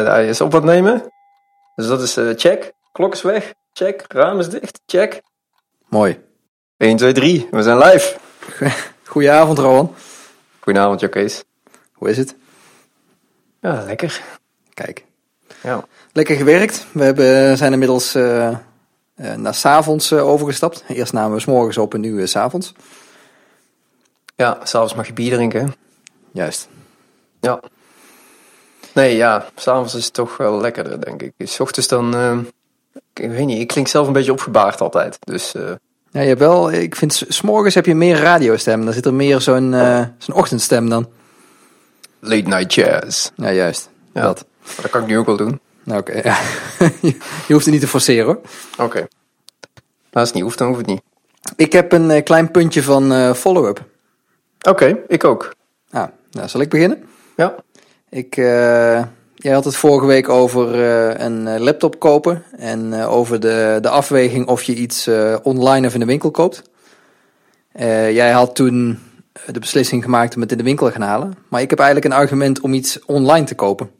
Hij, is op wat nemen. Dus dat is eh, check. Klok is weg. Check. Raam is dicht. Check. Mooi. 1, 2, 3. We zijn live. Goedenavond, Rowan. Goedenavond, Jokees. Hoe is het? Ja, lekker. Kijk. Ja. Lekker gewerkt. We hebben, zijn inmiddels uh, uh, naar s'avonds uh, overgestapt. Eerst namen we s morgens op en nu uh, s'avonds. Ja, s'avonds mag je bier drinken. Juist. Ja. Nee, ja. S'avonds is het toch wel lekkerder, denk ik. S ochtends dan... eh, ik weet niet, ik klink zelf een beetje opgebaard altijd. Dus eh, Ja, je hebt wel, ik vind, s- s morgens heb je meer radiostem. Dan zit er meer zo'n eh, zo'n ochtendstem dan. late night jazz. Ja, juist. Ja. Dat. Dat kan ik nu ook wel doen. Nou, oké. ja. je hoeft het niet te forceren hoor. Oké. Nou, Als het niet hoeft, dan hoeft het niet. Ik heb een klein puntje van follow-up. Oké, ik ook. Ah, nou, zal ik beginnen? Ja. Ik, eh, jij had het vorige week over eh, een eh, laptop kopen en over de, de afweging of je iets online of in de winkel koopt. Jij had toen de beslissing gemaakt om het in de winkel te gaan halen, maar ik heb eigenlijk een argument om iets online te kopen.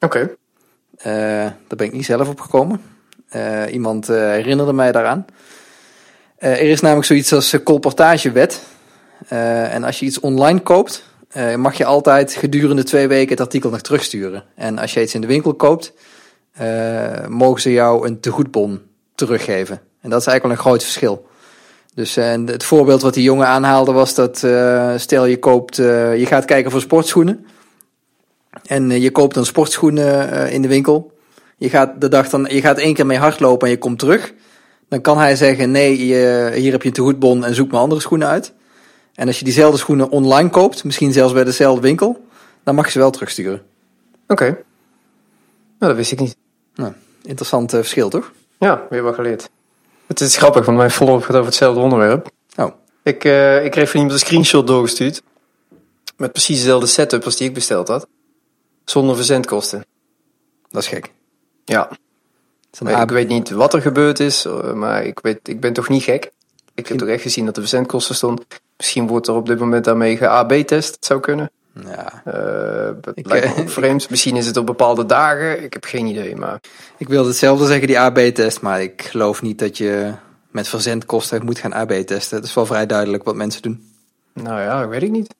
Oké. Eh, daar ben ik niet zelf op gekomen. Iemand herinnerde mij daaraan. Er is namelijk zoiets als colportagewet. En als je iets online koopt, eh, mag je altijd gedurende twee weken het artikel nog terugsturen. En als je iets in de winkel koopt, eh, mogen ze jou een tegoedbon teruggeven. En dat is eigenlijk wel een groot verschil. Dus eh, het voorbeeld wat die jongen aanhaalde was dat, stel je koopt, je gaat kijken voor sportschoenen. En je koopt dan sportschoenen in de winkel. Je gaat de dag dan, je gaat één keer mee hardlopen en je komt terug. Dan kan hij zeggen: nee, je, hier heb je een tegoedbon en zoek maar andere schoenen uit. En als je diezelfde schoenen online koopt, misschien zelfs bij dezelfde winkel, dan mag je ze wel terugsturen. Oké. Nou, dat wist ik niet. Nou, interessant eh, verschil toch? Ja, weer wat geleerd. Het is grappig, want mijn follow-up gaat over hetzelfde onderwerp. Oh, Ik, eh, ik kreeg van iemand een screenshot doorgestuurd. Met precies dezelfde setup als die ik besteld had. Zonder verzendkosten. dat is gek. Ja. Is ik weet niet wat er gebeurd is, eh, maar ik, weet, ik ben toch niet gek. Ik heb toch echt gezien dat de verzendkosten stond. Misschien wordt er op dit moment daarmee ge-AB-test. Het zou kunnen. Ja, dat Ik, lijkt me eh, ook vreemd. Misschien is het op bepaalde dagen. Ik heb geen idee, maar... ik wilde hetzelfde zeggen, die AB-test, maar ik geloof niet dat je met verzendkosten moet gaan AB-testen. Het is wel vrij duidelijk wat mensen doen. Nou ja, weet ik niet.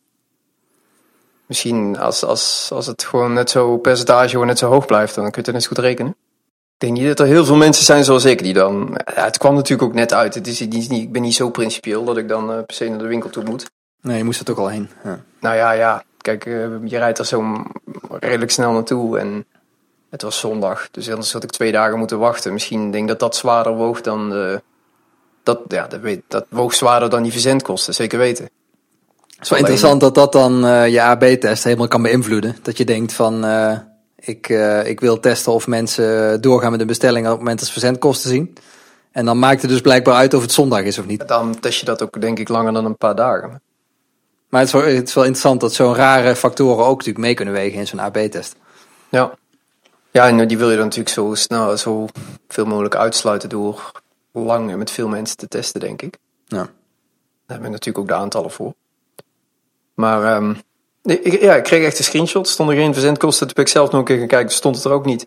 Misschien als, als, als het gewoon net zo percentage gewoon net zo hoog blijft, dan kun je het net zo goed rekenen. Ik denk niet dat er heel veel mensen zijn zoals ik die dan. Ja, het kwam natuurlijk ook net uit. Het is niet, niet, ik ben niet zo principieel dat ik dan eh, per se naar de winkel toe moet. Nee, je moest er toch al heen. Ja. Nou ja, ja. Kijk, eh, je rijdt er zo redelijk snel naartoe en het was zondag. Dus anders had ik twee dagen moeten wachten. Misschien denk ik dat dat zwaarder woog dan dat, ja, dat, weet, dat woog zwaarder dan die verzendkosten, zeker weten. Het is wel interessant dat dat dan eh, je AB-test helemaal kan beïnvloeden. Dat je denkt van, ik, eh, ik wil testen of mensen doorgaan met een bestelling op het moment dat ze verzendkosten zien. En dan maakt het dus blijkbaar uit of het zondag is of niet. Dan test je dat ook denk ik langer dan een paar dagen. Maar het is wel, het is wel interessant dat zo'n rare factoren ook natuurlijk mee kunnen wegen in zo'n AB-test. Ja. Ja, en die wil je dan natuurlijk zo snel, zo veel mogelijk uitsluiten door lang en met veel mensen te testen, denk ik. Ja. Daar hebben we natuurlijk ook de aantallen voor. Maar ehm, ik, ja, ik kreeg echt een screenshot. Er stonden geen verzendkosten. Toen ben ik zelf nog een keer gaan kijken. Toen stond het er ook niet.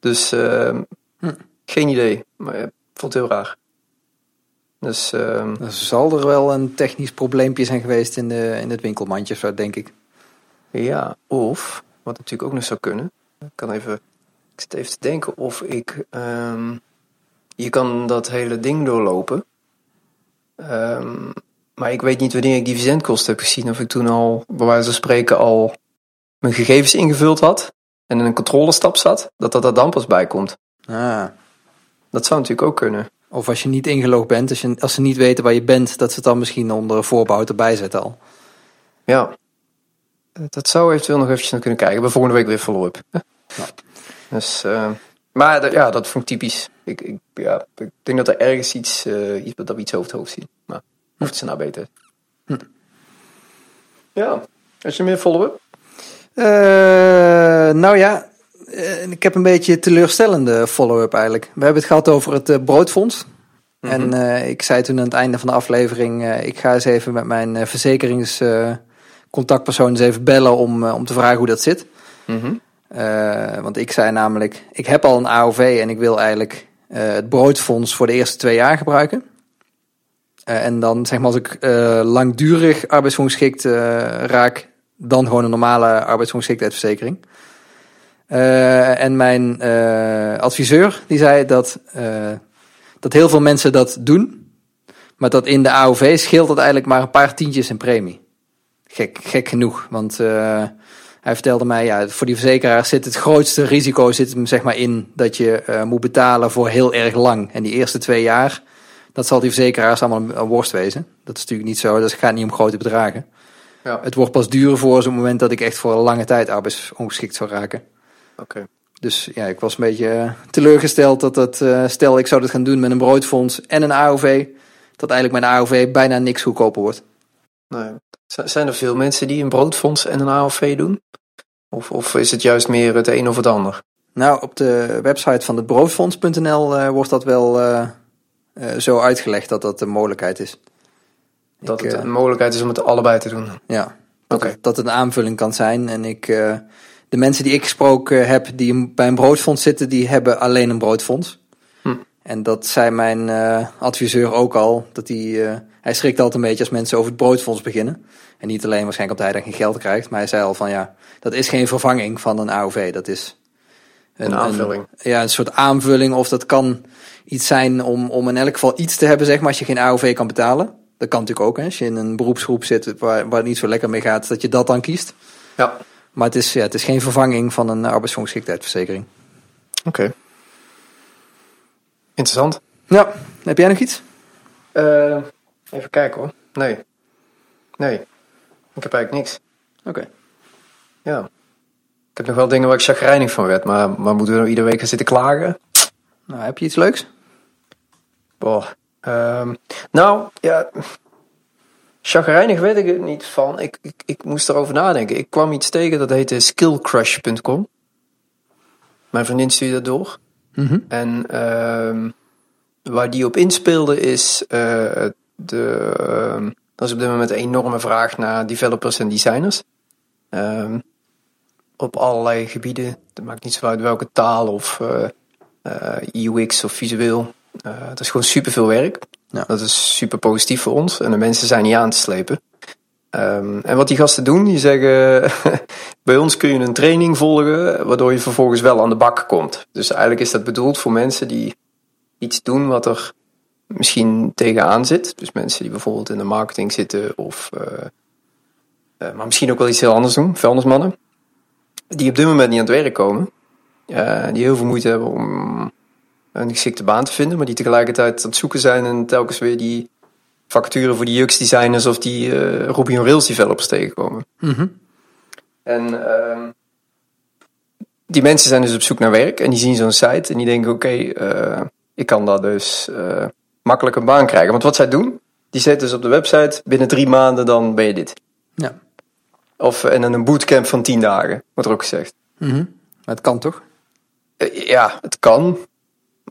Dus ehm, Hm. geen idee. Maar ja, vond het heel raar. Dus ehm, Dan zal er wel een technisch probleempje zijn geweest in, de, in het winkelmandje, of zo denk ik. ja, of, wat natuurlijk ook nog zou kunnen. Ik kan even, ik zit even te denken of ik, ehm, je kan dat hele ding doorlopen. Ehm, maar ik weet niet wanneer ik die verzendkosten heb gezien. Of ik toen al, bij wijze van spreken, al mijn gegevens ingevuld had. En in een controlestap zat. Dat dat er dan pas bij komt. Ah. Dat zou natuurlijk ook kunnen. Of als je niet ingelogd bent, als, je, als ze niet weten waar je bent, dat ze het dan misschien onder voorbouw erbij zetten al. Ja. Dat zou eventueel nog eventjes naar kunnen kijken. We volgende week weer follow-up. Ja. Dus, eh, maar ja, dat vond ik typisch. Ik, ik, ja, ik denk dat er ergens iets, eh, iets dat we iets over het hoofd zien. Maar het ze nou beter. Hm. Ja. Als je meer follow-up? Eh, nou ja, eh, ik heb een beetje teleurstellende follow-up eigenlijk. We hebben het gehad over het eh, broodfonds. En eh, ik zei toen aan het einde van de aflevering, ik ga eens even met mijn verzekeringscontactpersoon eens even bellen om, om te vragen hoe dat zit. Mhm. Want ik zei namelijk, ik heb al een AOV en ik wil eigenlijk het broodfonds voor de eerste twee jaar gebruiken. Eh, en dan zeg maar als ik eh, langdurig arbeidsongeschikt eh, raak, dan gewoon een normale arbeidsongeschiktheidsverzekering. En mijn adviseur die zei dat, dat heel veel mensen dat doen, maar dat in de AOV scheelt dat eigenlijk maar een paar tientjes in premie. Gek, gek genoeg, want hij vertelde mij, ja, voor die verzekeraar zit het grootste risico zit hem zeg maar in dat je moet betalen voor heel erg lang. En die eerste twee jaar, dat zal die verzekeraars allemaal een, worst wezen. Dat is natuurlijk niet zo, het gaat niet om grote bedragen. Ja, Het wordt pas duur voor zo'n moment dat ik echt voor een lange tijd arbeidsongeschikt zou raken. oké. Dus ja, ik was een beetje eh, teleurgesteld dat dat, eh, stel ik zou dat gaan doen met een broodfonds en een AOV, dat eigenlijk mijn AOV bijna niks goedkoper wordt. Nee. Zijn er veel mensen die een broodfonds en een AOV doen? Of, of is het juist meer het een of het ander? Nou, op de website van het broodfonds.nl eh, wordt dat wel eh, zo uitgelegd dat dat een mogelijkheid is. Dat Ik, het eh, een mogelijkheid is om het allebei te doen. Ja, dat, Oké. het, dat het een aanvulling kan zijn. En ik, eh, de mensen die ik gesproken heb die bij een broodfonds zitten, die hebben alleen een broodfonds. Hm. En dat zei mijn adviseur ook al. Dat hij, hij schrikt altijd een beetje als mensen over het broodfonds beginnen. En niet alleen waarschijnlijk omdat hij daar geen geld krijgt. Maar hij zei al van ja, dat is geen vervanging van een AOV. Dat is Een aanvulling. ja, een soort aanvulling. Of dat kan iets zijn om, om in elk geval iets te hebben, zeg maar, als je geen AOV kan betalen. Dat kan natuurlijk ook, hè, als je in een beroepsgroep zit waar, waar het niet zo lekker mee gaat, dat je dat dan kiest. Ja, Maar het is, ja, het is geen vervanging van een arbeidsongeschiktheidsverzekering. oké. Interessant. Ja, heb jij nog iets? Eh, even kijken hoor. Nee. Nee. Ik heb eigenlijk niks. Oké. Ja. Ik heb nog wel dingen waar ik chagrijnig van werd, maar, maar moeten we nou iedere week gaan zitten klagen? Nou, heb je iets leuks? Boah. Ehm, nou, ja. Chagrijnig weet ik er niet van. Ik, ik, ik moest erover nadenken. Ik kwam iets tegen dat heette skillcrush.com. Mijn vriendin stuurde dat door. Mhm. En ehm, waar die op inspeelde is eh, de. ehm, dat is op dit moment een enorme vraag naar developers en designers. Ehm, op allerlei gebieden. Het maakt niet zo uit welke taal of eh, eh, UX of visueel. Eh, het is gewoon superveel werk. Ja. Dat is super positief voor ons. En de mensen zijn niet aan te slepen. Ehm, en wat die gasten doen, die zeggen: bij ons kun je een training volgen, waardoor je vervolgens wel aan de bak komt. Dus eigenlijk is dat bedoeld voor mensen die iets doen wat er misschien tegenaan zit. Dus mensen die bijvoorbeeld in de marketing zitten, of, maar misschien ook wel iets heel anders doen, vuilnismannen. Die op dit moment niet aan het werk komen. eh, die heel veel moeite hebben om een geschikte baan te vinden, maar die tegelijkertijd aan het zoeken zijn en telkens weer die vacature voor die UX-designers of die eh Ruby on Rails developers tegenkomen. Mhm. En ehm, die mensen zijn dus op zoek naar werk en die zien zo'n site en die denken: oké, eh, ik kan daar dus makkelijk een baan krijgen. Want wat zij doen, die zetten dus op de website: binnen drie maanden dan ben je dit. Ja. Of en een bootcamp van tien dagen, wordt er ook gezegd. Mhm. Maar het kan toch? Eh, ja, het kan.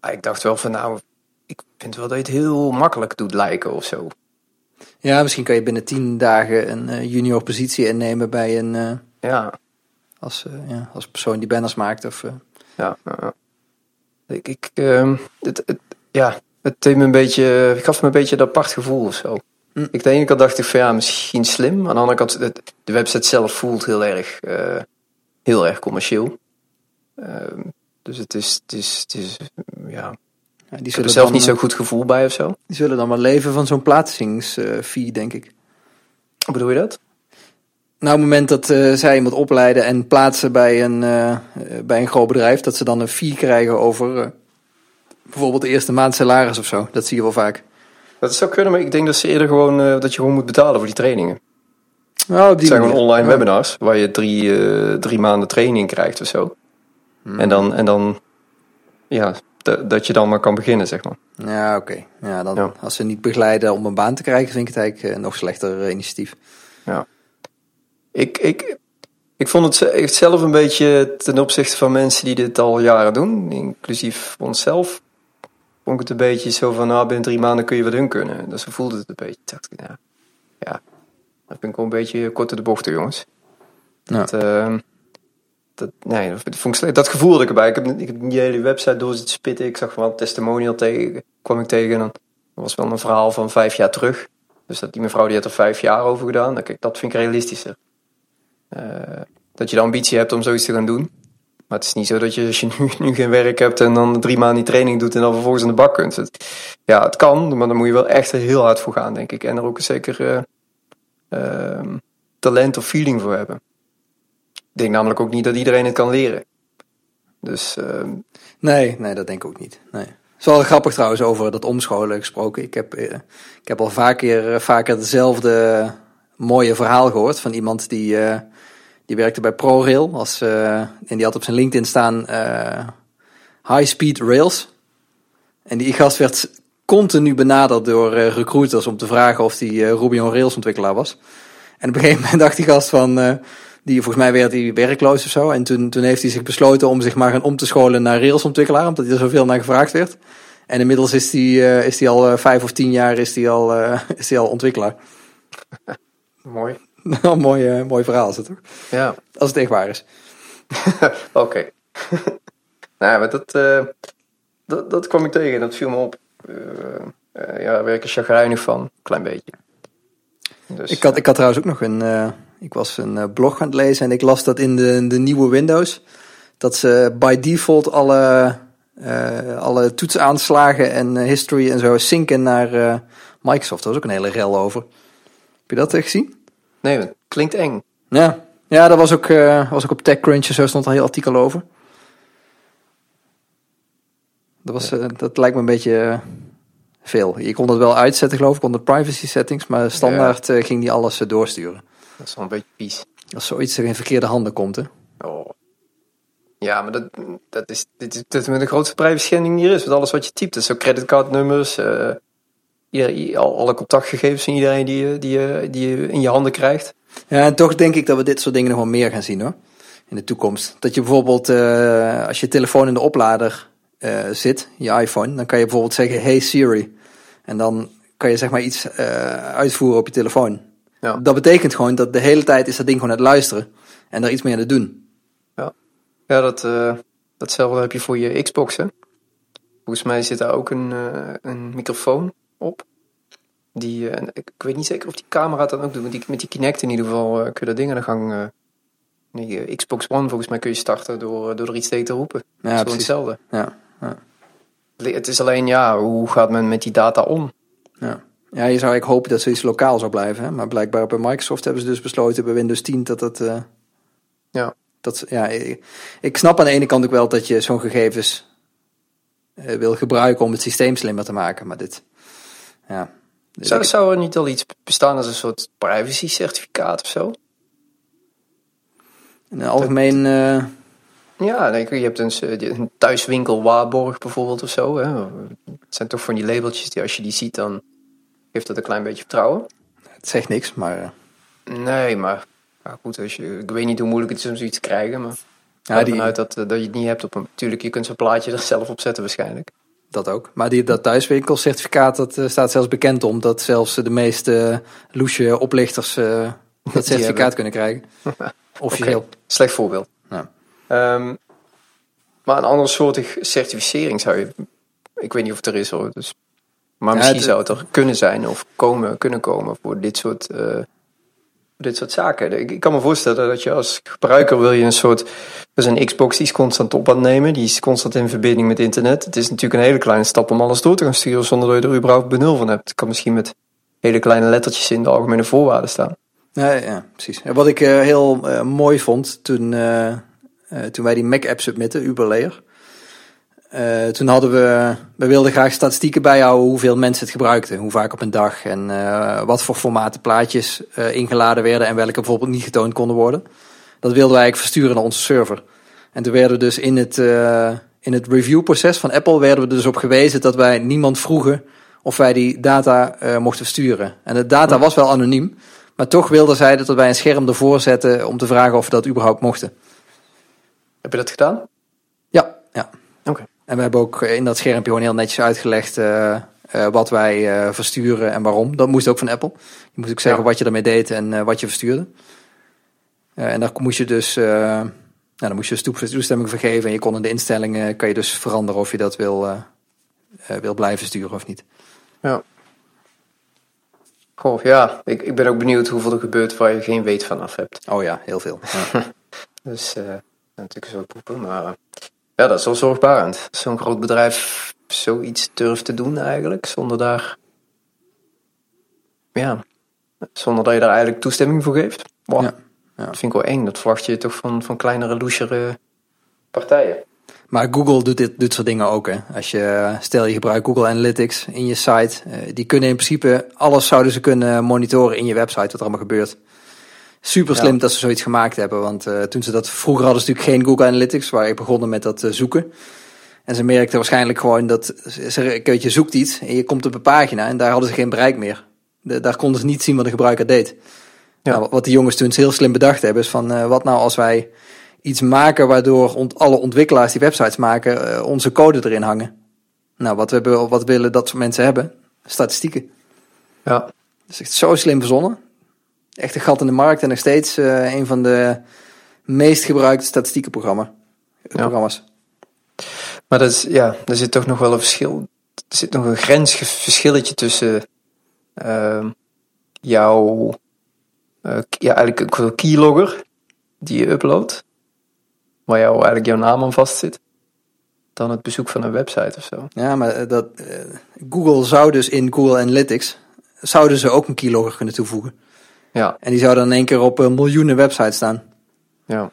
Maar ik dacht wel van nou, ik vind wel dat je het heel makkelijk doet lijken of zo. Ja, misschien kan je binnen tien dagen een eh, junior positie innemen bij een, eh, Ja, als, ja, als persoon die banners maakt. Of, ja. Ik, ik, ehm, het, het, ja, het deed me een beetje, het gaf me een beetje een apart gevoel of zo. Hm. Ik aan de ene kant dacht ik van ja, misschien slim. Aan de andere kant, het- de website zelf voelt heel erg, eh, heel erg commercieel. Ehm, dus het is, het is, het is ja, ja, die, zullen er zelf dan, niet eh, zo goed gevoel bij of zo. die zullen dan wel leven van zo'n plaatsingsfee, denk ik. Hoe bedoel je dat? Nou, op het moment dat eh, zij iemand opleiden en plaatsen bij een, eh, bij een groot bedrijf, dat ze dan een fee krijgen over bijvoorbeeld de eerste maand salaris of zo. Dat zie je wel vaak. Dat zou kunnen, maar ik denk dat ze eerder gewoon, eh, dat je gewoon moet betalen voor die trainingen. Oh, op Het die zijn gewoon online Ja. webinars waar je drie, eh, drie maanden training krijgt of zo. Hmm. En dan, en dan ja, dat je dan maar kan beginnen, zeg maar. Ja, oké. Ja, dan, Ja. Als ze niet begeleiden om een baan te krijgen, vind ik het eigenlijk eh, nog slechter initiatief. Ik, ik, ik vond het zelf een beetje ten opzichte van mensen die dit al jaren doen, inclusief onszelf, vond ik het een beetje zo van, nou, binnen drie maanden kun je wat hun kunnen. Dus zo voelde het een beetje. Ik dacht, ja, ja, dat vind ik wel een beetje kort door de bochten, jongens. Ja. Het, ehm, dat, nee, dat, vond ik slecht. dat gevoel had ik erbij. Ik heb, ik heb die hele website door zitten spitten. Ik zag wel een testimonial tegen, kwam ik tegen. En dan was wel een verhaal van vijf jaar terug. Dus dat die mevrouw die had er vijf jaar over gedaan. Dat, dat vind ik realistischer. Uh, dat je de ambitie hebt om zoiets te gaan doen. Maar het is niet zo dat je als je nu, nu geen werk hebt en dan drie maanden die training doet en dan vervolgens in de bak kunt. Ja, het kan, maar dan moet je wel echt heel hard voor gaan, denk ik. En er ook zeker uh, uh, talent of feeling voor hebben. Ik denk namelijk ook niet dat iedereen het kan leren. Dus, uh, nee, nee, dat denk ik ook niet. Nee. Het is wel grappig trouwens over dat omscholen gesproken. Ik heb, eh, ik heb al vaker, vaker hetzelfde mooie verhaal gehoord van iemand die die werkte bij ProRail als, uh, en die had op zijn LinkedIn staan uh, High Speed Rails. En die gast werd continu benaderd door uh, recruiters om te vragen of hij Ruby on Rails ontwikkelaar was. En op een gegeven moment dacht die gast van, die volgens mij werd hij werkloos of zo. En toen, toen heeft hij zich besloten om zich maar gaan om te scholen naar Rails ontwikkelaar, omdat hij er zoveel naar gevraagd werd. En inmiddels is hij, is hij al vijf of tien jaar is hij al, is hij al ontwikkelaar. Mooi. een mooi, uh, mooi verhaal is het toch? Ja. Als het echt waar is. Oké. Nou, maar dat, uh, dat, dat kwam ik tegen. Dat viel me op. Uh, ja, daar werd ik chagrijnig van. Klein beetje. Dus, ik, had, ik had trouwens ook nog een... ik was een blog aan het lezen en ik las dat in de, de nieuwe Windows... dat ze by default alle, alle toetsaanslagen en history en zo synken naar Microsoft. Daar was ook een hele rel over. Heb je dat gezien? Nee, klinkt eng. Ja, ja dat was ook, uh, was ook op TechCrunch zo stond een heel artikel over. Dat, was, uh, dat lijkt me een beetje uh, veel. Je kon dat wel uitzetten geloof ik onder privacy settings, maar standaard ja. ging die alles doorsturen. Dat is wel een beetje vies. Als zoiets er in verkeerde handen komt hè. Oh. Ja, maar dat, dat is, dit is, dit is met de grootste privacy schending die er is. Met alles wat je typt. Dus ook creditcardnummers, je, alle contactgegevens van iedereen die je, die, je, die je in je handen krijgt. Ja, en toch denk ik dat we dit soort dingen nog wel meer gaan zien hoor. In de toekomst. Dat je bijvoorbeeld, uh, als je telefoon in de oplader uh, zit, je iPhone, dan kan je bijvoorbeeld zeggen, hey Siri. En dan kan je zeg maar iets uh, uitvoeren op je telefoon. Ja. Dat betekent gewoon dat de hele tijd is dat ding gewoon aan het luisteren. En daar iets mee aan het doen. Ja, ja dat, datzelfde heb je voor je Xbox hè. Volgens mij zit daar ook een, een microfoon op. Die, uh, ik, ik, weet niet zeker of die camera dan ook doet, met die, met die Kinect in ieder geval uh, kun je dat ding aan de gang. Uh, nee, Xbox One volgens mij kun je starten door, door er iets tegen te roepen. Ja, dat is hetzelfde. Ja, ja. Het is alleen, ja, hoe gaat men met die data om? Ja. Ja, je zou eigenlijk hopen dat zoiets lokaal zou blijven. Hè? Maar blijkbaar bij Microsoft hebben ze dus besloten bij Windows 10 dat dat... ja. Dat, ja, ik, ik, snap aan de ene kant ook wel dat je zo'n gegevens wil gebruiken om het systeem slimmer te maken. Maar dit, ja. Dus zou, zou er niet al iets bestaan als een soort privacy certificaat of zo? Een algemeen... Uh... Ja, je hebt een, een thuiswinkel waarborg bijvoorbeeld of zo. Hè? Het zijn toch van die labeltjes die als je die ziet dan geeft dat een klein beetje vertrouwen. Het zegt niks, maar... Eh, nee, maar ja, goed, als je, ik weet niet hoe moeilijk het is om zoiets te krijgen, maar... Ja, die... uit dat, dat je het niet hebt op een... Tuurlijk, je kunt zo'n plaatje er zelf op zetten waarschijnlijk. Dat ook. Maar die, dat thuiswinkelcertificaat, dat uh, staat zelfs bekend om dat zelfs de meeste loesje oplichters uh, dat certificaat kunnen krijgen. Officieel. Okay. Slecht voorbeeld. Ja. Um, maar een andere soortig certificering zou je, ik weet niet of het er is hoor, dus, maar misschien het, zou het er kunnen zijn of komen, kunnen komen voor dit soort dit soort zaken. Ik, kan me voorstellen dat je als gebruiker wil je een soort... Dus een Xbox die is constant op aan nemen. Die is constant in verbinding met internet. Het is natuurlijk een hele kleine stap om alles door te gaan sturen... zonder dat je er überhaupt benul van hebt. Het kan misschien met hele kleine lettertjes in de algemene voorwaarden staan. Ja, ja precies. wat ik uh, heel uh, mooi vond toen, uh, toen wij die Mac-app submitten, Uberlayer... Uh, toen hadden we, we wilden graag statistieken bijhouden hoeveel mensen het gebruikten, hoe vaak op een dag en uh, wat voor formaten plaatjes uh, ingeladen werden en welke bijvoorbeeld niet getoond konden worden. Dat wilden wij eigenlijk versturen naar onze server. En toen werden we dus in het, in het reviewproces van Apple werden we dus op gewezen dat wij niemand vroegen of wij die data mochten versturen. En de data was wel anoniem, maar toch wilden zij dat wij een scherm ervoor zetten om te vragen of we dat überhaupt mochten. Heb je dat gedaan? En we hebben ook in dat schermpje gewoon heel netjes uitgelegd uh, uh, wat wij uh, versturen en waarom. Dat moest ook van Apple. Je moest ook zeggen ja. wat je ermee deed en wat je verstuurde. en daar moest je dus, dan moest je dus toestemming vergeven en je kon in de instellingen kan je dus veranderen of je dat wil, wil blijven sturen of niet. Ja. Goh, ja, ik, ik ben ook benieuwd hoeveel er gebeurt waar je geen weet vanaf hebt. Oh ja, heel veel. Ja. dus natuurlijk zo poepen, maar ja, dat is wel zorgbarend. Zo'n groot bedrijf zoiets durft te doen eigenlijk, zonder daar, ja, zonder dat je daar eigenlijk toestemming voor geeft. Wow. Ja. Ja. Dat vind ik wel eng. Dat verwacht je toch van, van kleinere, loesere partijen. Maar Google doet dit, dit soort dingen ook. Hè. Als je, stel je gebruikt Google Analytics in je site. Die kunnen in principe, alles zouden ze kunnen monitoren in je website, wat er allemaal gebeurt. Super slim ja. dat ze zoiets gemaakt hebben. Want uh, toen ze dat, vroeger hadden ze natuurlijk geen Google Analytics, waar ik begonnen met dat uh, zoeken. En ze merkten waarschijnlijk gewoon dat, ze, je zoekt iets en je komt op een pagina en daar hadden ze geen bereik meer. De, daar konden ze niet zien wat de gebruiker deed. Ja. Nou, wat die jongens toen heel slim bedacht hebben, is van uh, wat nou als wij iets maken waardoor ont alle ontwikkelaars die websites maken, onze code erin hangen. Nou, wat we wat willen dat soort mensen hebben? Statistieken. Ja. Dat is echt zo slim verzonnen. Echt een gat in de markt en nog steeds uh, een van de meest gebruikte statistiekenprogramma's. Ja. Programma's. Maar dat is, ja, er zit toch nog wel een verschil. Er zit nog een grensverschilletje tussen uh, jouw uh, ja, eigenlijk een keylogger die je uploadt, waar jou eigenlijk jouw naam aan vast zit, dan het bezoek van een website of zo. Ja, maar eh, dat, Google zou dus in Google Analytics, zouden ze ook een keylogger kunnen toevoegen. Ja. En die zou dan in één keer op uh, miljoenen websites staan. Ja.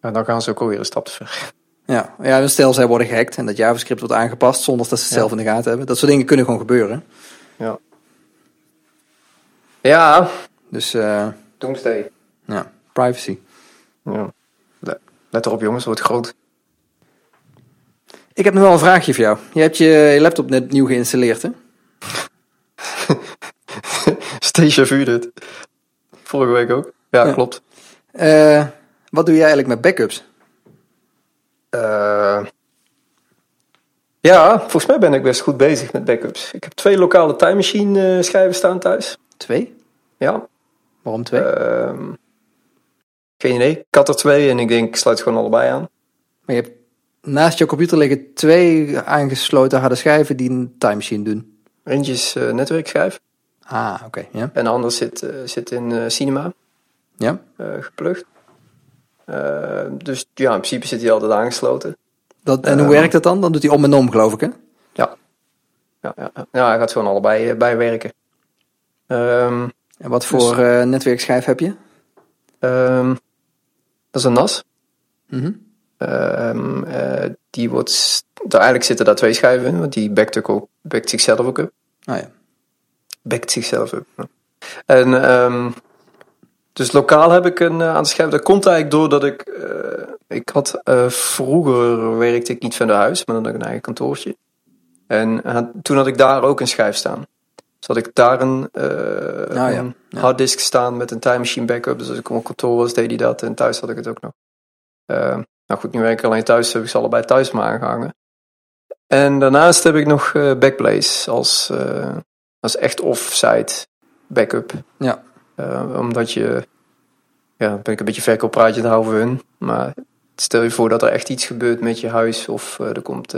En dan gaan ze ook alweer een stap te ver. Ja, ja stel zij worden gehackt en dat JavaScript wordt aangepast zonder dat ze het ja. zelf in de gaten hebben. Dat soort dingen kunnen gewoon gebeuren. Ja. Ja, dus uh, Doomsday. Ja, privacy. Ja. Let erop jongens, wordt groot. Ik heb nog wel een vraagje voor jou. Je hebt je laptop net nieuw geïnstalleerd, hè? Station dit. Vorige week ook. Ja, ja. klopt. Uh, wat doe je eigenlijk met backups? Uh, ja, volgens mij ben ik best goed bezig met backups. Ik heb twee lokale time machine schijven staan thuis. Twee? Ja. Waarom twee? Uh, geen idee. Ik had er twee en ik denk, ik sluit gewoon allebei aan. Maar je hebt naast je computer liggen twee aangesloten harde schijven die een time machine doen. Eentje is uh, netwerkschijf. Ah, oké. Okay. En de zit, uh, zit in uh, Cinema. Ja. geplukt. dus ja, in principe zit hij altijd aangesloten. Dat, en hoe werkt dat dan? Dan doet hij om en om, geloof ik, hè? Ja. Ja, ja, ja hij gaat gewoon allebei bijwerken. Um, en wat voor dus, netwerkschijf heb je? Um, dat is een NAS. Mm -hmm. um, uh, die wordt, eigenlijk zitten daar twee schijven in, want die backt, ook, backt zichzelf ook up. Ah ja. Backt zichzelf up. En um, dus lokaal heb ik een aantal schijven. Dat komt eigenlijk doordat ik, uh, ik had uh, vroeger werkte ik niet van de huis, maar dan had ik een eigen kantoortje. En toen had ik daar ook een schijf staan. Dus had ik daar een, oh, ja. een harddisk staan met een time machine backup. Dus als ik op kantoor was, deed hij dat. En thuis had ik het ook nog. Nou goed, nu werk ik alleen thuis, heb ik ze allebei thuis maar aangehangen. En daarnaast heb ik nog Backblaze als, uh, als echt off-site backup. Ja. Uh, omdat je, ja, ben ik een beetje verkooppraatje te houden voor hun. Maar stel je voor dat er echt iets gebeurt met je huis of er komt,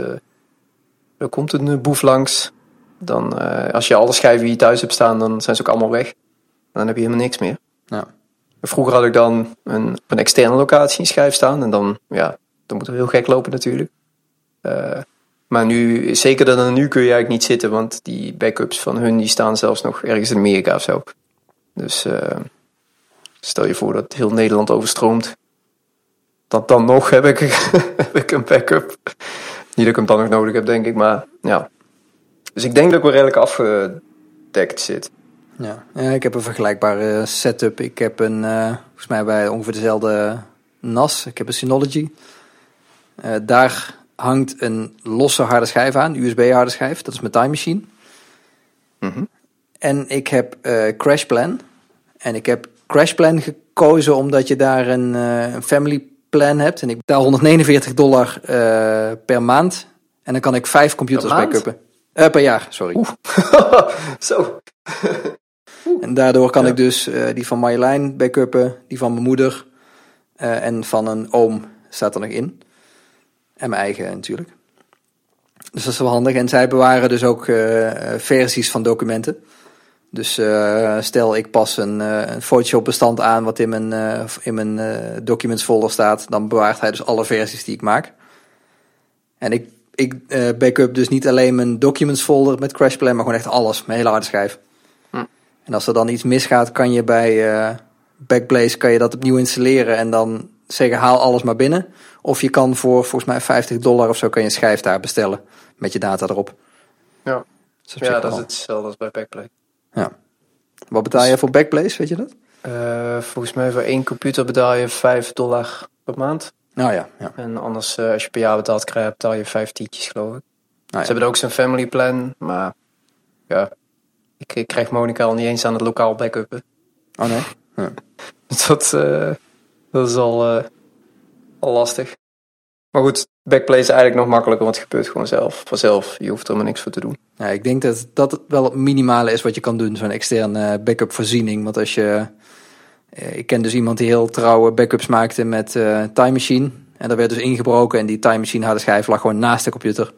er komt een boef langs. Dan, als je alle schijven je thuis hebt staan, dan zijn ze ook allemaal weg. Dan heb je helemaal niks meer. Ja. Vroeger had ik dan een, op een externe locatie een schijf staan. En dan, ja, dan moet het heel gek lopen natuurlijk. Maar nu, zeker dan nu kun je eigenlijk niet zitten. Want die backups van hun, die staan zelfs nog ergens in Amerika of zo. Dus uh, stel je voor dat heel Nederland overstroomt. Dat dan nog heb ik, heb ik een backup. Niet dat ik hem dan nog nodig heb, denk ik. Maar ja, dus ik denk dat ik wel redelijk afgedekt zit. Ja, ja ik heb een vergelijkbare setup. Ik heb een, uh, volgens mij bij ongeveer dezelfde NAS. Ik heb een Synology. Uh, daar hangt een losse harde schijf aan, USB harde schijf. Dat is mijn Time Machine. Mm -hmm. En ik heb uh, Crash Plan. En ik heb Crash Plan gekozen omdat je daar een, een family plan hebt. En ik betaal 149 dollar per maand. En dan kan ik vijf computers backuppen. Per jaar, sorry. Zo. en daardoor kan ja. ik dus die van Marjolein backuppen, die van mijn moeder en van een oom staat er nog in. En mijn eigen natuurlijk. Dus dat is wel handig. En zij bewaren dus ook uh, versies van documenten. Dus uh, stel ik pas een, uh, een Photoshop bestand aan wat in mijn, in mijn documents folder staat. Dan bewaart hij dus alle versies die ik maak. En ik, ik backup dus niet alleen mijn documents folder met CrashPlan, maar gewoon echt alles. Mijn hele harde schijf. Hm. En als er dan iets misgaat, kan je bij Backblaze kan je dat opnieuw installeren. En dan zeggen haal alles maar binnen. Of je kan voor volgens mij 50 dollar of zo kan je een schijf daar bestellen. Met je data erop. Ja, dat ja, dat is hetzelfde als bij Backblaze. Ja. Wat betaal je voor Backblaze, weet je dat? Uh, volgens mij voor één computer betaal je 5 dollar per maand. Nou ja, ja. En anders, uh, als je per jaar betaald krijgt, betaal je 5 tientjes, geloof ik. Nou, Ze hebben ook zo'n family plan, maar ja, ik, ik krijg Monica al niet eens aan het lokaal backuppen. Oh nee? Ja. dat, uh, dat is al, al lastig. Maar goed, backplay is eigenlijk nog makkelijker, want het gebeurt gewoon zelf, vanzelf. Je hoeft er maar niks voor te doen. Ja, ik denk dat dat het wel het minimale is wat je kan doen, zo'n externe backup voorziening. Want als je, eh, ik ken dus iemand die heel trouwe backups maakte met uh, Time Machine. En daar werd dus ingebroken en die Time Machine harde schijf lag gewoon naast de computer.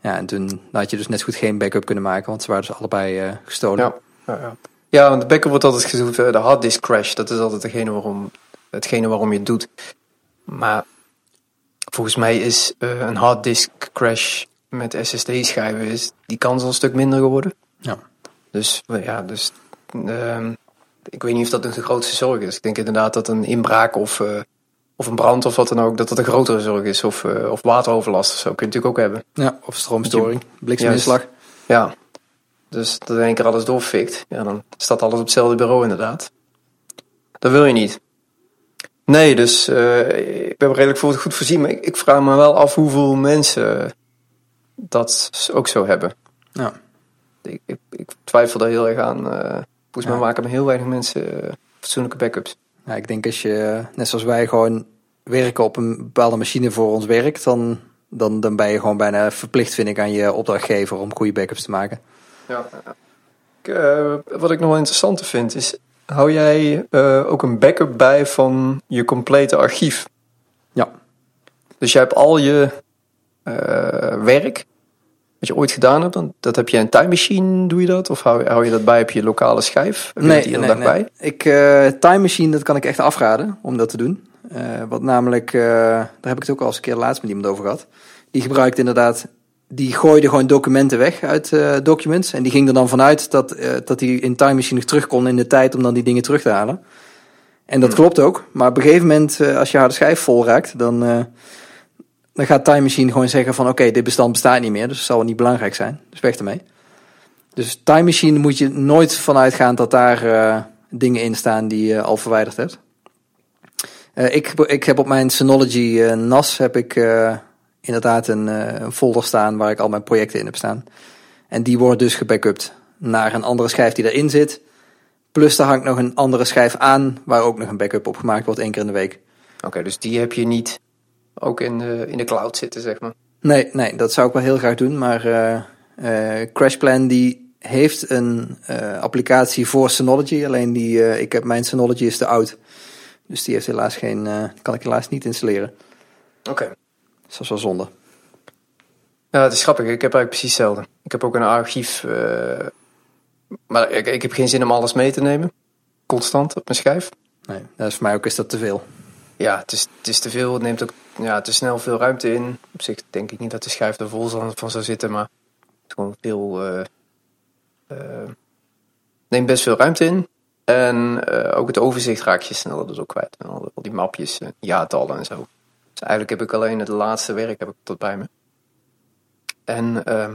Ja, en toen had je dus net goed geen backup kunnen maken, want ze waren dus allebei uh, gestolen. Ja, ja, ja. ja, want de backup wordt altijd gezegd, de harddisk crash. Dat is altijd degene waarom, hetgene waarom je het doet. Maar volgens mij is uh, een harddisk crash met SSD-schijven is die kans al een stuk minder geworden. Ja. Dus ja, dus uh, ik weet niet of dat een grootste zorg is. Ik denk inderdaad dat een inbraak of, uh, of een brand of wat dan ook, dat dat een grotere zorg is. Of, uh, of wateroverlast of zo, kun je natuurlijk ook hebben. Ja, of stroomstoring, blikseminslag. Ja, dus dat in één keer alles doorfikt. Ja, dan staat alles op hetzelfde bureau inderdaad. Dat wil je niet. Nee, dus uh, ik ben redelijk voor het goed voorzien. Maar ik, ik, vraag me wel af hoeveel mensen dat ook zo hebben. Ja. Ik, ik, ik twijfel daar heel erg aan. Uh, volgens ja. maken me heel weinig mensen uh, fatsoenlijke backups. Ja, ik denk als je, net zoals wij, gewoon werken op een bepaalde machine voor ons werk, dan, dan, dan ben je gewoon bijna verplicht, vind ik, aan je opdrachtgever om goede backups te maken. Ja, ik, wat ik nog wel interessanter vind, is Hou jij uh, ook een backup bij van je complete archief? Ja. Dus jij hebt al je uh, werk, wat je ooit gedaan hebt, dat heb je in Time Machine, doe je dat? Of hou, hou je dat bij op je lokale schijf? Heb nee, nee, nee. Bij? Ik, uh, Time Machine, dat kan ik echt afraden om dat te doen. wat namelijk, daar heb ik het ook al eens een keer laatst met iemand over gehad. Die gebruikt inderdaad die gooide gewoon documenten weg uit uh, documents. En die ging er dan vanuit dat, uh, dat hij in Time Machine terug kon in de tijd om dan die dingen terug te halen. En dat hmm. klopt ook. Maar op een gegeven moment, uh, als je harde schijf vol raakt, dan, dan gaat Time Machine gewoon zeggen van oké, okay, dit bestand bestaat niet meer. Dus het zal niet belangrijk zijn. Dus weg ermee. Dus Time Machine moet je nooit vanuit gaan dat daar dingen in staan die je al verwijderd hebt. ik, ik heb op mijn Synology NAS heb ik inderdaad een, uh, een folder staan waar ik al mijn projecten in heb staan. En die wordt dus gebackupt naar een andere schijf die erin zit. Plus daar hangt nog een andere schijf aan waar ook nog een backup op gemaakt wordt één keer in de week. Oké, dus die heb je niet ook in de, in de cloud zitten, zeg maar? Nee, nee, dat zou ik wel heel graag doen. Maar uh, uh, CrashPlan die heeft een uh, applicatie voor Synology. Alleen die, ik heb mijn Synology is te oud. Dus die heeft helaas geen, kan ik helaas niet installeren. Oké. Dat is wel zonde. Ja, het is grappig. Ik heb eigenlijk precies hetzelfde. Ik heb ook een archief. Uh, maar ik, ik heb geen zin om alles mee te nemen. Constant op mijn schijf. Nee, dat is voor mij ook is dat te veel. Ja, het is, het is te veel. Het neemt ook ja, te snel veel ruimte in. Op zich denk ik niet dat de schijf er vol van zou zitten. Maar het is gewoon veel. Uh, uh, neemt best veel ruimte in. En ook het overzicht raak je sneller dus ook kwijt. Al, al die mapjes, jaartallen en zo. Dus eigenlijk heb ik alleen het laatste werk heb ik tot bij me. En uh,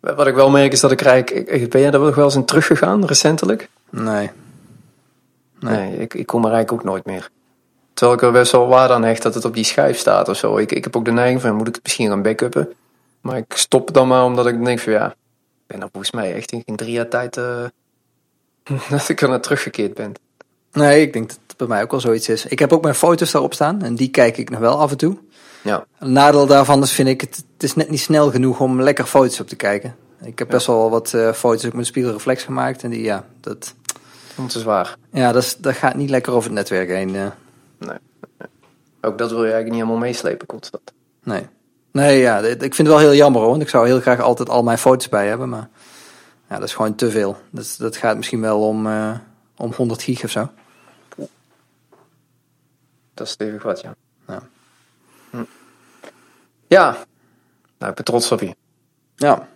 wat ik wel merk is dat ik rijk. Ben jij daar wel eens in teruggegaan recentelijk? Nee. Nee, nee ik, ik kom er eigenlijk ook nooit meer. Terwijl ik er best wel waarde aan hecht dat het op die schijf staat of zo. Ik, ik heb ook de neiging van, moet ik het misschien gaan backuppen? Maar ik stop dan maar omdat ik denk van ja, ik ben er volgens mij echt in, drie jaar tijd uh, dat ik er naar teruggekeerd ben. Nee, ik denk dat bij mij ook wel zoiets is. Ik heb ook mijn foto's daarop staan en die kijk ik nog wel af en toe. Ja. Een nadeel daarvan is, vind ik, het, het is net niet snel genoeg om lekker foto's op te kijken. Ik heb best wel wat uh, foto's ook met spiegelreflex gemaakt en die, ja, dat... Dat is waar. Ja, dat, is, dat gaat niet lekker over het netwerk heen. Uh. Nee. Ook dat wil je eigenlijk niet helemaal meeslepen constant. Nee. Nee, ja, ik vind het wel heel jammer hoor. Want ik zou heel graag altijd al mijn foto's bij hebben. Maar ja, dat is gewoon te veel. Dat, dat gaat misschien wel om, eh, om 100 gig of zo. Dat is stevig wat, ja. Ja. Hm. Ja, nou, ik ben trots op je. Ja,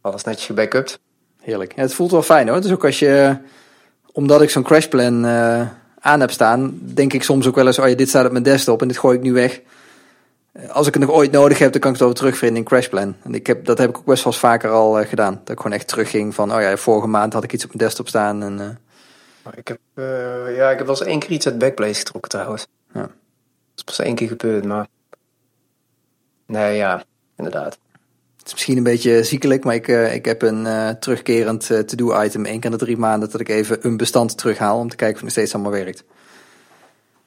Alles netjes gebackupt. heerlijk. Ja, het voelt wel fijn hoor. Dus ook als je, omdat ik zo'n crashplan eh aan heb staan, denk ik soms ook wel eens, oh ja, dit staat op mijn desktop en dit gooi ik nu weg. Eh, Als ik het nog ooit nodig heb, dan kan ik het wel terugvinden in crashplan. En ik heb, dat heb ik ook best wel eens vaker al eh, gedaan. Dat ik gewoon echt terugging van, oh ja, vorige maand had ik iets op mijn desktop staan. En, eh, Maar ik heb, eh, ja, ik heb wel eens één keer iets uit Backblaze getrokken trouwens. Ja. Dat is pas één keer gebeurd, maar... Nee, ja, inderdaad. Het is misschien een beetje ziekelijk, maar ik, eh, ik heb een eh, terugkerend to-do-item. één keer in de drie maanden dat ik even een bestand terughaal om te kijken of het nog steeds allemaal werkt.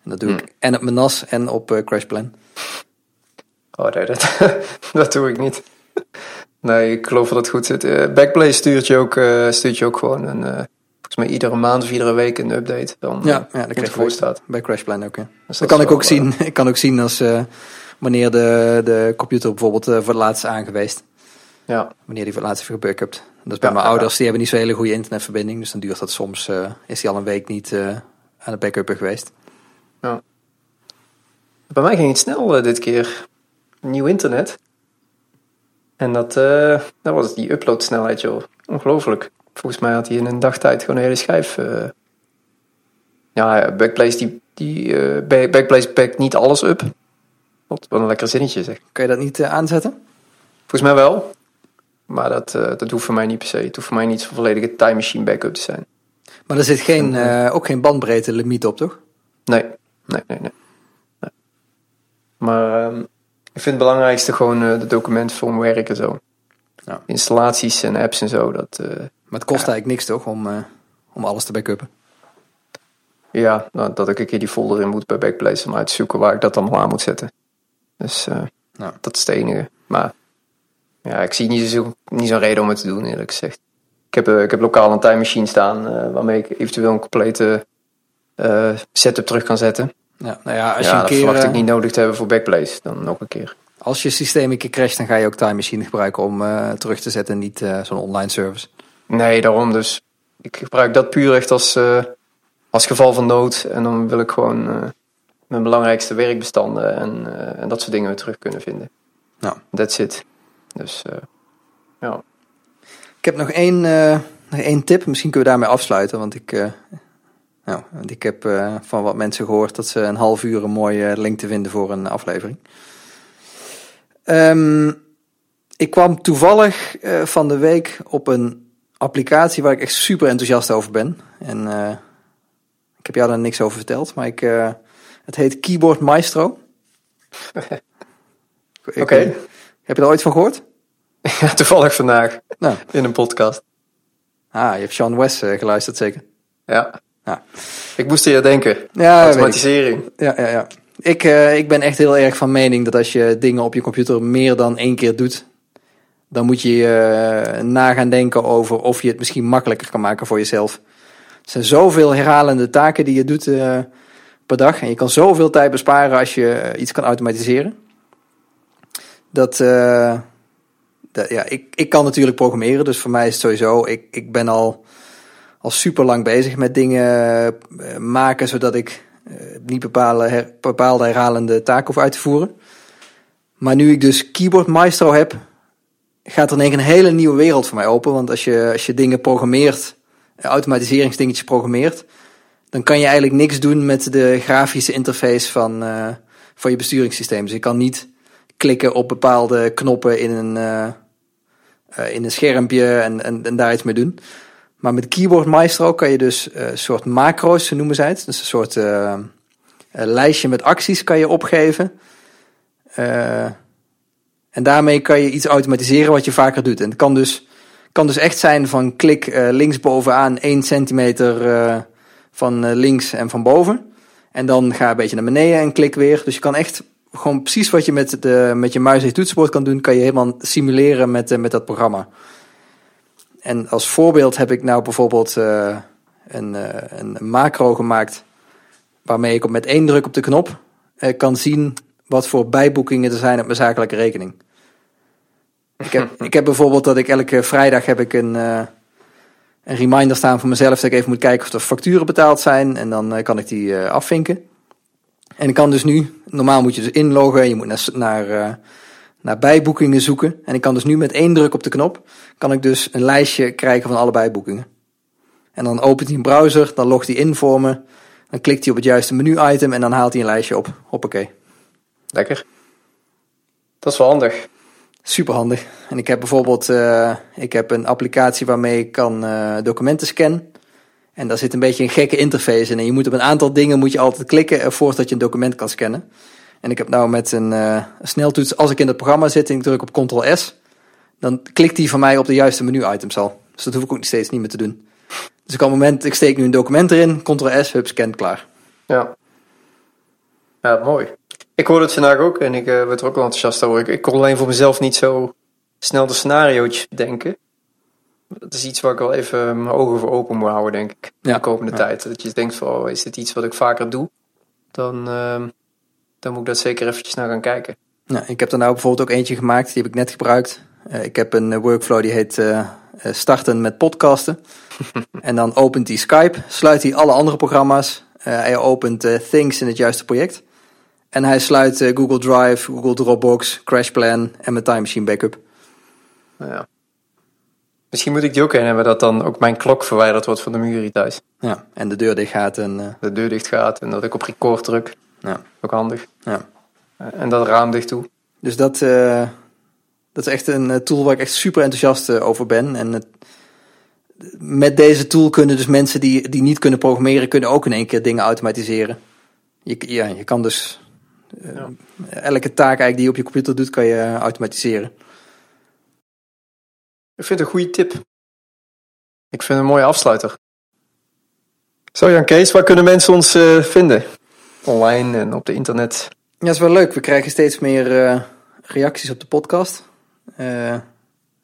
En dat doe Hmm. ik en op mijn NAS en op Crashplan. Oh nee, dat, dat doe ik niet. Nee, ik geloof dat het goed zit. Backblaze stuurt je ook, stuurt je ook gewoon een, volgens mij iedere maand of iedere week een update. Dan, Ja, eh, ja dat krijg ik staat. bij Crashplan ook. Ja. Dus Dat dat kan ik ook eh, zien. Ik kan ook zien als eh, wanneer de, de computer bijvoorbeeld voor het laatst is aangeweest. Ja, Wanneer die voor het laatst heeft gebackupt. Dat is bij Ja, mijn ja, ouders, die hebben niet zo'n hele goede internetverbinding. Dus dan duurt dat soms, is die al een week niet aan het backuppen geweest. bij mij ging het snel dit keer. Nieuw internet. En dat, dat was die uploadsnelheid, joh. Ongelooflijk. Volgens mij had hij in een dagtijd gewoon een hele schijf. eh. Ja, Backblaze, die, die, eh, Ba- Backblaze pakt niet alles up. Wat, een lekker zinnetje zeg. Kan je dat niet eh, aanzetten? Volgens mij wel. Maar dat, eh, dat hoeft voor mij niet per se. Het hoeft voor mij niet zo'n volledige time machine backup te zijn. Maar er zit geen, eh, ook geen bandbreedte limiet op, toch? Nee, nee, nee, nee. Nee. Maar ehm, ik vind het belangrijkste gewoon eh, de documenten voor mijn werk en zo. Ja. Installaties en apps en zo. Dat, eh, Maar het kost Ja. eigenlijk niks, toch? Om, eh, om alles te backuppen. ja, nou, dat ik een keer die folder in moet bij Backblaze om uit te zoeken waar ik dat allemaal aan moet zetten. Dus eh, dat is het enige. Maar ja, ik zie niet zo'n niet zo'n reden om het te doen, eerlijk gezegd. Ik heb, eh, ik heb lokaal een time machine staan waarmee ik eventueel een complete setup terug kan zetten. Ja, nou ja, als ja, je een dat keer, verwacht ik niet nodig te hebben voor Backblaze. Dan nog een keer. als je systeem een keer crasht, dan ga je ook Time Machine gebruiken om terug te zetten, niet zo'n online service. Nee, daarom dus. Ik gebruik dat puur echt als, eh, als geval van nood. En dan wil ik gewoon eh, mijn belangrijkste werkbestanden en, eh, en dat soort dingen weer terug kunnen vinden. Ja. That's it. Dus ja. Ik heb nog één, nog één tip, misschien kunnen we daarmee afsluiten, want ik, nou, want ik heb van wat mensen gehoord dat ze een half uur een mooie link te vinden voor een aflevering. Ehm, ik kwam toevallig van de week op een applicatie waar ik echt super enthousiast over ben. En eh, ik heb jou daar niks over verteld, maar ik, eh, het heet Keyboard Maestro. Oké. Heb je er ooit van gehoord? Ja, Toevallig vandaag Nou, in een podcast. ah, je hebt Sean West eh, geluisterd zeker. Ja. Ja. Ik moest hier denken. Ja. Automatisering. Ja, ja, ja. Ik, eh, ik ben echt heel erg van mening dat als je dingen op je computer meer dan één keer doet, dan moet je eh na gaan denken over of je het misschien makkelijker kan maken voor jezelf. Er zijn zoveel herhalende taken die je doet eh, per dag en je kan zoveel tijd besparen als je eh, iets kan automatiseren. Dat, dat ja, ik, ik kan natuurlijk programmeren, dus voor mij is het sowieso, ik, ik ben al, al super lang bezig met dingen maken zodat ik niet bepaalde, her- bepaalde herhalende taken hoef uit te voeren. Maar nu ik dus Keyboard Maestro heb, gaat er in één keer een hele nieuwe wereld voor mij open. Want als je, als je dingen programmeert, eh, automatiseringsdingetjes programmeert, dan kan je eigenlijk niks doen met de grafische interface van, eh, van je besturingssysteem. Dus je kan niet klikken op bepaalde knoppen in een, eh, in een schermpje en, en, daar iets mee doen. Maar met Keyboard Maestro kan je dus een soort macro's, zo noemen zij het. Dus een soort lijstje met acties kan je opgeven. En daarmee kan je iets automatiseren wat je vaker doet. En het kan dus, kan dus echt zijn van klik eh, linksbovenaan 1 centimeter eh, van eh, links en van boven. En dan ga een beetje naar beneden en klik weer. Dus je kan echt gewoon precies wat je met, de, met je muis en toetsenbord kan doen, kan je helemaal simuleren met, met dat programma. En als voorbeeld heb ik nou bijvoorbeeld een, een macro gemaakt waarmee ik met één druk op de knop kan zien wat voor bijboekingen er zijn op mijn zakelijke rekening. Ik heb, ik heb bijvoorbeeld dat ik elke vrijdag heb ik een, eh, een reminder staan voor mezelf dat ik even moet kijken of er facturen betaald zijn. En dan eh, kan ik die eh, afvinken. En ik kan dus nu, normaal moet je dus inloggen, je moet naar, naar, naar bijboekingen zoeken. En ik kan dus nu met één druk op de knop, kan ik dus een lijstje krijgen van alle bijboekingen. En dan opent hij een browser, dan logt hij in voor me. Dan klikt hij op het juiste menu-item en dan haalt hij een lijstje op. Hoppakee. Lekker. Dat is wel handig. Super handig. En ik heb bijvoorbeeld eh, ik heb een applicatie waarmee ik kan eh, documenten scannen. En daar zit een beetje een gekke interface in. En je moet op een aantal dingen moet je altijd klikken eh, voordat je een document kan scannen. En ik heb nou met een, sneltoets, als ik in het programma zit en ik druk op Ctrl S, dan klikt hij van mij op de juiste menu-items al. Dus dat hoef ik ook steeds niet meer te doen. Dus ik kan op het moment, ik steek nu een document erin, Ctrl S, hup, scan, klaar. Ja. Ja, mooi. Ik hoorde het vandaag ook en ik eh, werd er ook wel enthousiast over. Ik, ik kon alleen voor mezelf niet zo snel de scenario's bedenken. Dat is iets waar ik wel even mijn ogen voor open moet houden, denk ik. Ja. De komende Ja. tijd. Dat je denkt van, oh, is dit iets wat ik vaker doe? Dan, ehm, dan moet ik dat zeker eventjes naar gaan kijken. Nou, ik heb er nou bijvoorbeeld ook eentje gemaakt, die heb ik net gebruikt. Eh, ik heb een eh, workflow die heet starten met podcasten. en dan opent hij Skype, sluit hij alle andere programma's. Hij opent Things in het juiste project. En hij sluit eh, Google Drive, Google Dropbox, CrashPlan en mijn Time Machine Backup. Nou ja. Misschien moet ik die ook in hebben dat dan ook mijn klok verwijderd wordt van de muur hier thuis. Ja, en de deur dicht gaat en eh, De deur dicht gaat en dat ik op record druk. ja, Ook handig. ja. Eh, En dat raam dicht toe. Dus dat, dat is echt een tool waar ik echt super enthousiast over ben. En het, met deze tool kunnen dus mensen die, die niet kunnen programmeren, kunnen ook in één keer dingen automatiseren. Je, ja, je kan dus Ja. elke taak eigenlijk die je op je computer doet, kan je eh, automatiseren. Ik vind het een goede tip. Ik vind het een mooie afsluiter. Zo Jan Kees, waar kunnen mensen ons eh, vinden? Online en op de internet. Ja, dat is wel leuk. We krijgen steeds meer eh, reacties op de podcast. Eh,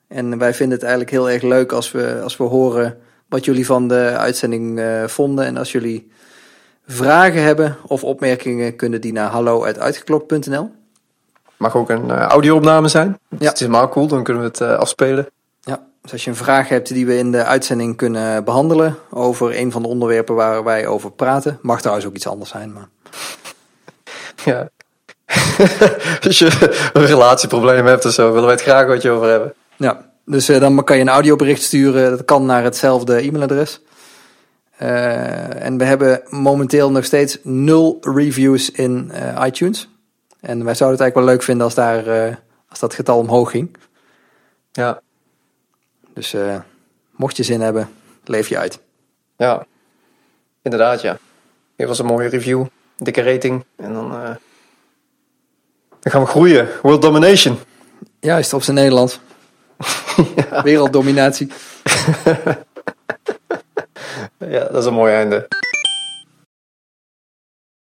en wij vinden het eigenlijk heel erg leuk als we, als we horen wat jullie van de uitzending eh, vonden. En als jullie vragen hebben of opmerkingen, kunnen die naar hallo.uitgeklopt.nl. Mag ook een eh, audio-opname zijn. Ja. Het is helemaal cool, dan kunnen we het eh, afspelen. Ja, dus als je een vraag hebt die we in de uitzending kunnen behandelen over een van de onderwerpen waar wij over praten, mag trouwens ook iets anders zijn. Maar... Ja. Als je een relatieprobleem hebt of zo, willen wij het graag wat je over hebben. Ja, dus eh, dan kan je een audiobericht sturen. Dat kan naar hetzelfde e-mailadres. Eh, en we hebben momenteel nog steeds nul reviews in eh, iTunes. En wij zouden het eigenlijk wel leuk vinden als, daar, eh, als dat getal omhoog ging. Ja. Dus mocht je zin hebben, leef je uit. Ja. Inderdaad, ja. Dit was een mooie review. Dikke rating. En dan, dan gaan we groeien. World domination. Juist, op zijn Nederlands. Werelddominatie. Ja, dat is een mooi einde.